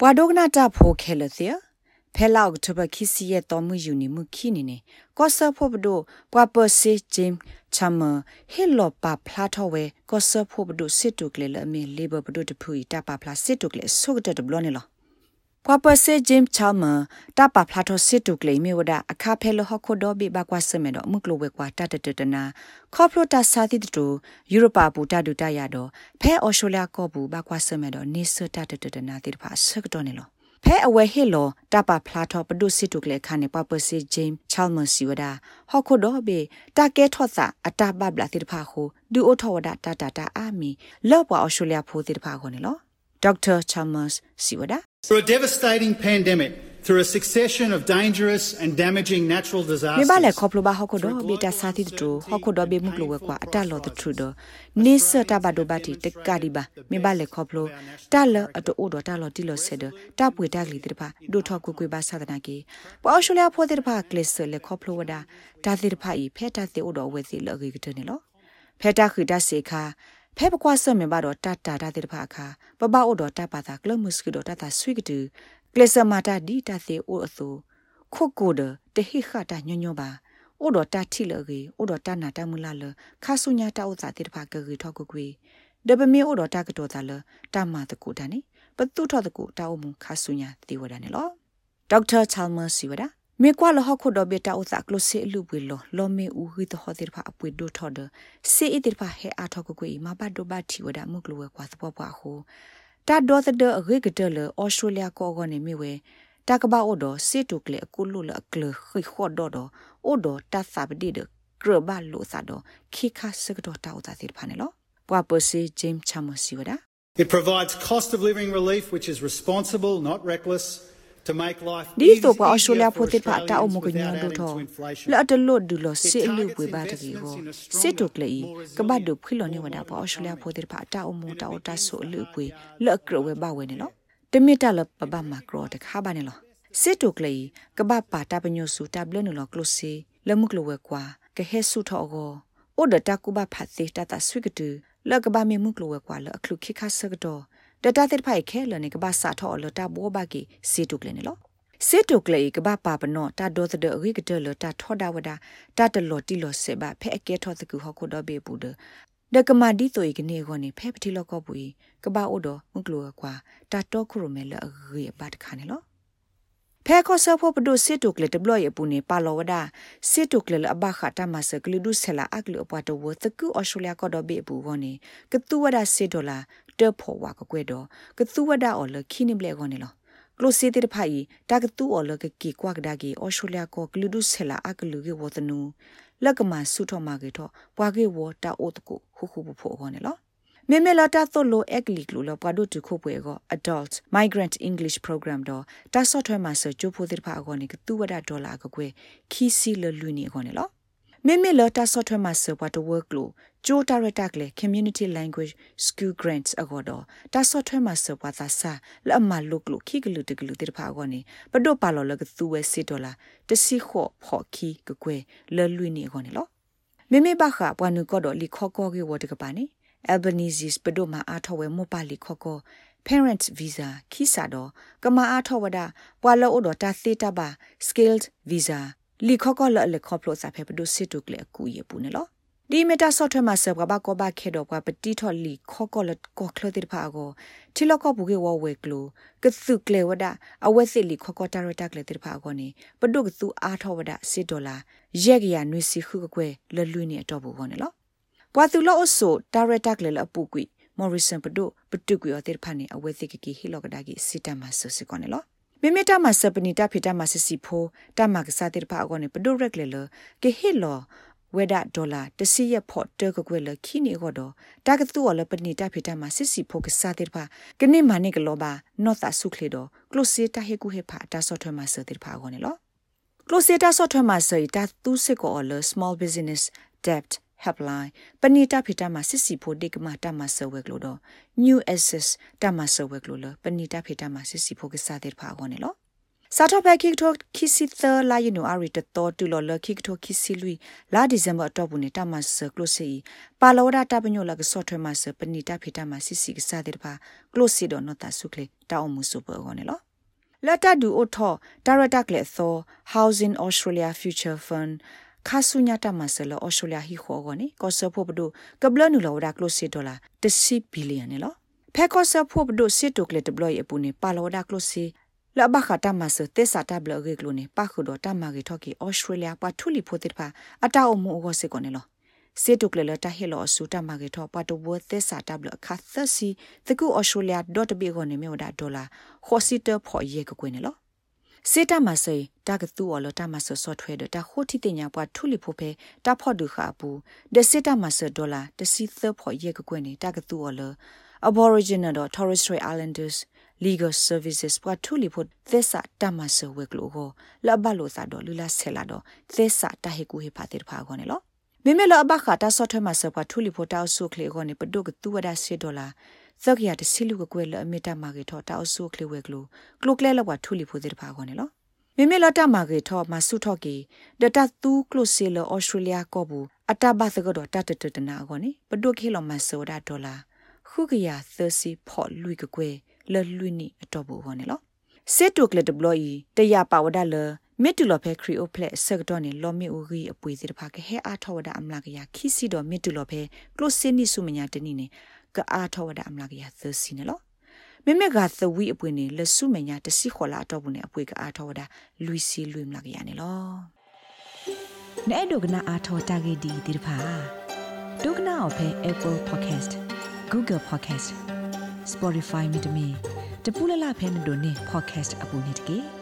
ပွာဒိုကနာတာဖိုခဲလသီဖဲလောက်တဘခိစီရဲ့တော်မှုယူနေမှုခိနေနေကောဆာဖို့ဘဒိုပွာပစီဂျင်ချမဟီလောပါဖလာထောဝဲကောဆာဖို့ဘဒိုစစ်တုကလေလအမေလေဘဘဒိုတဖူတာပါဖလာစစ်တုကလေဆုကတဘလောနေလော ပွာပစီဂျင်ချမတာပါဖလာထောစစ်တုကလေမေဝဒအခါဖဲလဟခုဒိုဘီဘကွာစမေတော့မုကလိုဝဲကွာတတတတနာခေါပလိုတာစာတိတူယူရိုပါဘူတာဒူတာရတော့ဖဲအော်စတြေးလျကောဘူးဘကွာစမေတော့နေစတတတနာတိဖာဆကတော့နေလောဖဲအဝဲဟီလောတပဖလာထောပဒုစစ်တုကလေခါနေပပစီဂျိမ်းချာလ်မစီဝဒဟော်ခိုဒိုဘေတာကဲထော့စာအတာဘဘလာတိတဖာခုဒူအိုထောဝဒတာတာတာအာမီလော့ပွာအော်စတြေးလျဖိုတိတဖာခုနေလောဒေါက်တာချာလ်မတ်စီဝဒ Through a devastating pandemic through a succession of dangerous and damaging natural disasters မေဘလေခေါပလိုဘာဟခုဒိုဘေတာစာတိတူဟခုဒိုဘေမုကလိုဝဲကွာအတလောတထူဒနေစတာဘဒိုဘတိတကာဒီဘာမေဘလေခေါပလိုတာလအတိုအိုဒတာလောတီလောဆေဒတာပွေတာကလီတိဖာဒိုထောကွကွေဘာသာဒနာကေပေါ်ရှူလျာဖိုတိဖာကလစ်လေခေါပလိုဝဒါတာတိဖာဤဖဲတာတိအိုဒဝဲစီလောဂီကတနေလောဖဲတာခိတာစေခါ ဖဲပကွာဆမေဘာတော့တတာတာတိဖာခါပပအိုဒတာပါတာကလမုစကီဒတာတာဆွိကတူကလစမာတာဒီတာသေအိုအသူခုတ်ကိုဒတဟိခတာညညပါအိုဒတာတိလကေအိုဒတာနာတမူလာလခါဆုညာတာဥစာတိတဖာကကေထောက်ကွေဒဘမီအိုဒတာကတော်တာလတာမာတကူတာနေပတုထောတကူတာအမှုခါဆုညာတိဝဒနေလောဒေါက်တာချာလ်မာစီဝဒ မေကွာလဟခုဒဘေတာဥစာကလစေလူပွေလောလောမေဦးဟိတဟတိဖာအပွေဒိုထောဒစေအတိဖာဟဲအာထောက်ကွေမဘတ်ဒိုဘတ်တီဝဒမုကလဝကွာသဘောပွားဟုတာဒေါ်သဒအဂေကတလဩစတြေးလျကောကနေမိဝဲတာကဘာအိုဒစစ်တုကလေအကုလုလအကလခိခော့ဒေါ်ဒအိုဒတာသဘဒီဒကရဘလိုစာဒခိခါစကဒတာဥတာတိဖာနေလောပွာပစီဂျိမ်းချမစီဝဒ It provides cost of living relief which is responsible not reckless to make life ဒီတော့ပွာအရှူလျာဖိုတိဖာတာအမကညောဒိုထောလာတလို့ဒူလို့စေလူပွေပါတကြီးကိုစစ်တုကလေကဘတ်ဒုဖိလောနေဝဒပွာအရှူလျာဖိုတိဖာတာအမတာအတာဆိုလူပွေလက်ကရဝဲပါဝဲနေလောတမီတလပပမကရောတခါပါနေလောစစ်တုကလေကဘပါတာပညုစုတဘလနလောကလုစီလမှုကလဝဲကွာကဟဲဆုထောကိုအိုဒတာကုဘဖတ်စေတတာဆွိကတူလကဘာမေမှုကလဝဲကွာလအခလုခိခါဆကတော့ ဒတာတဲ့ဖိုက်ခဲလနေကဘာစာထောလတာဘောဘာကီစီတုကလေနေလောစစ်တုကလေကဘာပါပနောတာဒေါသဒအရိကတလတာထောဒါဝဒတာတလောတီလောစေဘာဖဲအကဲထောသကူဟခုဒဘေဘူးဒဒကမာဒီတိုဤကနေခေါနေဖဲပတိလောကောပူကဘာအိုဒမုကလောကွာတာတော့ခရမဲလအရိဘတ်ခါနေလောဖဲခေါ်ဆဖို့ပဒုစစ်တုကလေတဘလရပူနေပါလောဝဒစစ်တုကလေအဘခတာမဆကလူဒုဆလာအကလူအပွားတော်ဝသကူအော်စတြေးလျကတော့ဘေဘူးခေါနေကတူဝဒစစ်ဒေါ်လာ တဖို့ဝါကကွဲတော့ကတူဝဒအော်လခိနိဘလေခေါနေလောကလိုစီတေဖိုင်တာကတူအော်လကကီကွာကဒါကီအော်စတြေးလျကိုကလူဒုဆလာအကလူကေဝသနူလက်ကမဆုထောမာကေတော့ပွာကေဝတာအိုတကုခုခုဖို့ခေါနေလောမေမေလာတာသို့လိုအက်ကလီကလိုလပဒုတခုပွဲက adult migrant english program တော့တာဆော့ထွဲမှာစချိုဖိုတိဖာအကောနေကတူဝဒဒေါ်လာကကွယ်ခီစီလလူနေအကောနေလော မေမေလာတာဆော့ထွဲမှာစဘတ်ဝါကလိုဂျိုတာရတက်လေ community language school grants အကောတော့တာဆော့ထွဲမှာစဘတ်သာစာလအမလုကလိုခီကလူတကလူတိဖာအကောနေပဒုပါလောလကသူဝဲစစ်ဒေါ်လာတစီခော့ဖော့ခီကကွယ်လလူနေအကောနေလောမေမေဘခပွားနုကောတော့လီခော့ကောကေဝတကပါနေ Albanese ပဒိုမာအားထောဝဲမောပါလီခော့ကော parent visa ခိစာတော့ကမာအားထောဝဒပွာလောအိုတော့တာသေတာပါ skilled visa လီခော့ကောလလေခော့ဖလို့စာဖဲပဒိုစစ်တုကလေကူရပူနေလောဒီမီတာဆော့ထွဲမှာဆဘကကောဘခဲတော့ကပတိထော်လီခော့ကောလကောခလတိဖာကိုတီလကောဘူကေဝဝဲကလိုကသုကလေဝဒအဝဲစစ်လီခော့ကောတာရတာကလေတိဖာကိုနေပဒုကသူအားထောဝဒစစ်ဒေါ်လာရက်ရနွေစီခုကွယ်လလွိနေတော့ဘူးကောနေလောပွာသူလောအဆိုဒါရတက်လေလအပူကွီမော်ရီဆန်ပဒိုပတုကွီအတေဖာနေအဝဲသိကကီဟီလောကဒါကီစီတမဆစကောနေလော မေမေတာမဆပနီတာဖီတာမဆစီဖိုတာမကစားတေဖာအကောနေပဒိုရက်လေလကေဟီလောဝေဒဒေါ်လာတစီရဖို့တကကွယ်လခီနေကောတော့တာကတူော်လပနီတာဖီတာမဆစီဖိုကစားတေဖာကနေမနိကလောပါနော့တာဆုခလေတော့ကလုစီတာဟေကူဟေဖာတာဆော့ထွဲမဆတေဖာအကောနေလောကလုစီတာဆော့ထွဲမဆတာသူစစ်ကောလ small business debt helpline ပဏိတဖိတမှာစစ်စီဖို့ဒီကမှာတမဆဝဲကလို့တော့ new access တမဆဝဲကလို့လပဏိတဖိတမှာစစ်စီဖို့ကစားတဲ့ဖာကောနေလို့စာထဘခိကတိုခိစီသလာယနူအရီတတော်တူလော်လခိကတိုခိစီလူလာဒီဇမ်ဘာတော့ဘူးနေတာမဆကလိုစီပါလောဒတာပညိုလကဆော့ထွဲမဆပနီတာဖေတာမစီစီကစားတဲ့ပါကလိုစီတော့နော်တာဆုကလေတောင်းမှုစုပေါ်ကောနေလောလတ်တဒူအိုထောဒါရတာကလေသော Housing Australia Future Fund ခါဆုညာတမဆလဩစတြေးလျဟီခေါ်ကောနေကောဆဖို့ဘဒုကဘလနူလောဒါကလိုစီဒေါ်လာ10ဘီလီယံနေလောဖဲကောဆဖို့ဘဒုစစ်တိုကလေဒပလော့ရပူနေပါလောဒါကလိုစီလဘခတာမဆတက်စာတဘလဂေကလိုနေပါခုတော့တမဂေထော်ကီဩစတြေးလျပါထူလီဖိုတစ်ဖာအတောအမှုဩစေကောနေလောစေတုကလလတဟေလောဆူတမဂေထောပတ်တဘသက်စာတဘလခါသစီတကူဩစတြေးလျ .be ကိုနေမြေဝဒါဒေါ်လာခေါ်စီတဖော်ရေကကွနေလော စေတမဆေတာကတူအလတမဆဆော့ထွဲဒတာခိုတီတင်ညာပွားထူလီဖိုဖဲတာဖော့ဒူခါပူဒစေတမဆဒေါ်လာတစီသဖော်ရေကကွနေတာကတူအလ Aboriginal Torres Strait Islanders legal services ပွားထူလီဖို့သစ္စာတမဆဝဲကလိုကိုလဘလိုစာတော့လူလာဆဲလာတော့သစ္စာတဟေကူဟေဖာတေဖာခေါနေလောမေမေလဘခတာဆော့ထွဲမဆပွားထူလီဖို့တောက်ဆုခလေခေါနေပဒုကတူဝဒါစီဒေါ်လာ သက်ကရတစီလူကကွဲလအမီတာမာကေထောတောက်ဆုခလေဝဲကလိုကလိုကလဲလောက်ပွားထူလီဖို့တေဖာခေါနေလောမေမေလတာမာကေထောမဆုထော့ကီဒတတူကလိုစီလဩစတြေးလျကောဘူးအတဘသကတော့တတတတနာခေါနေပဒုခေလောမဆောဒါဒေါ်လာခုကရသစီဖော်လူကကွဲလလွိနိအတော့ဘူးဟောနေလောစစ်တုကလက်ဒဘလီတရပါဝဒလမစ်တူလဖဲခရီအိုဖလက်ဆက်တော့နေလော်မီအိုဂီအပွေစီတဖာကဟဲအားထောဝဒအမလာကရခီစီတော့မစ်တူလဖဲကလိုစင်းနိစုမညာတနိနေ ကအားထောဝဒအမလာကရသစီနေလောမမေကသဝီအပွေနေလဆုမညာတစီခေါ်လာတော့ဘူးနေအပွေကအားထောဝဒလူစီလူမလာကရနေလောနဲ့ဒုကနာအားထောတာဂေဒီဒီတဖာဒုကနာအဖဲ Apple Podcast Google Podcast Spotify မြေတမီတပူလလဖဲနဒိုနေ podcast အပူနေတကေ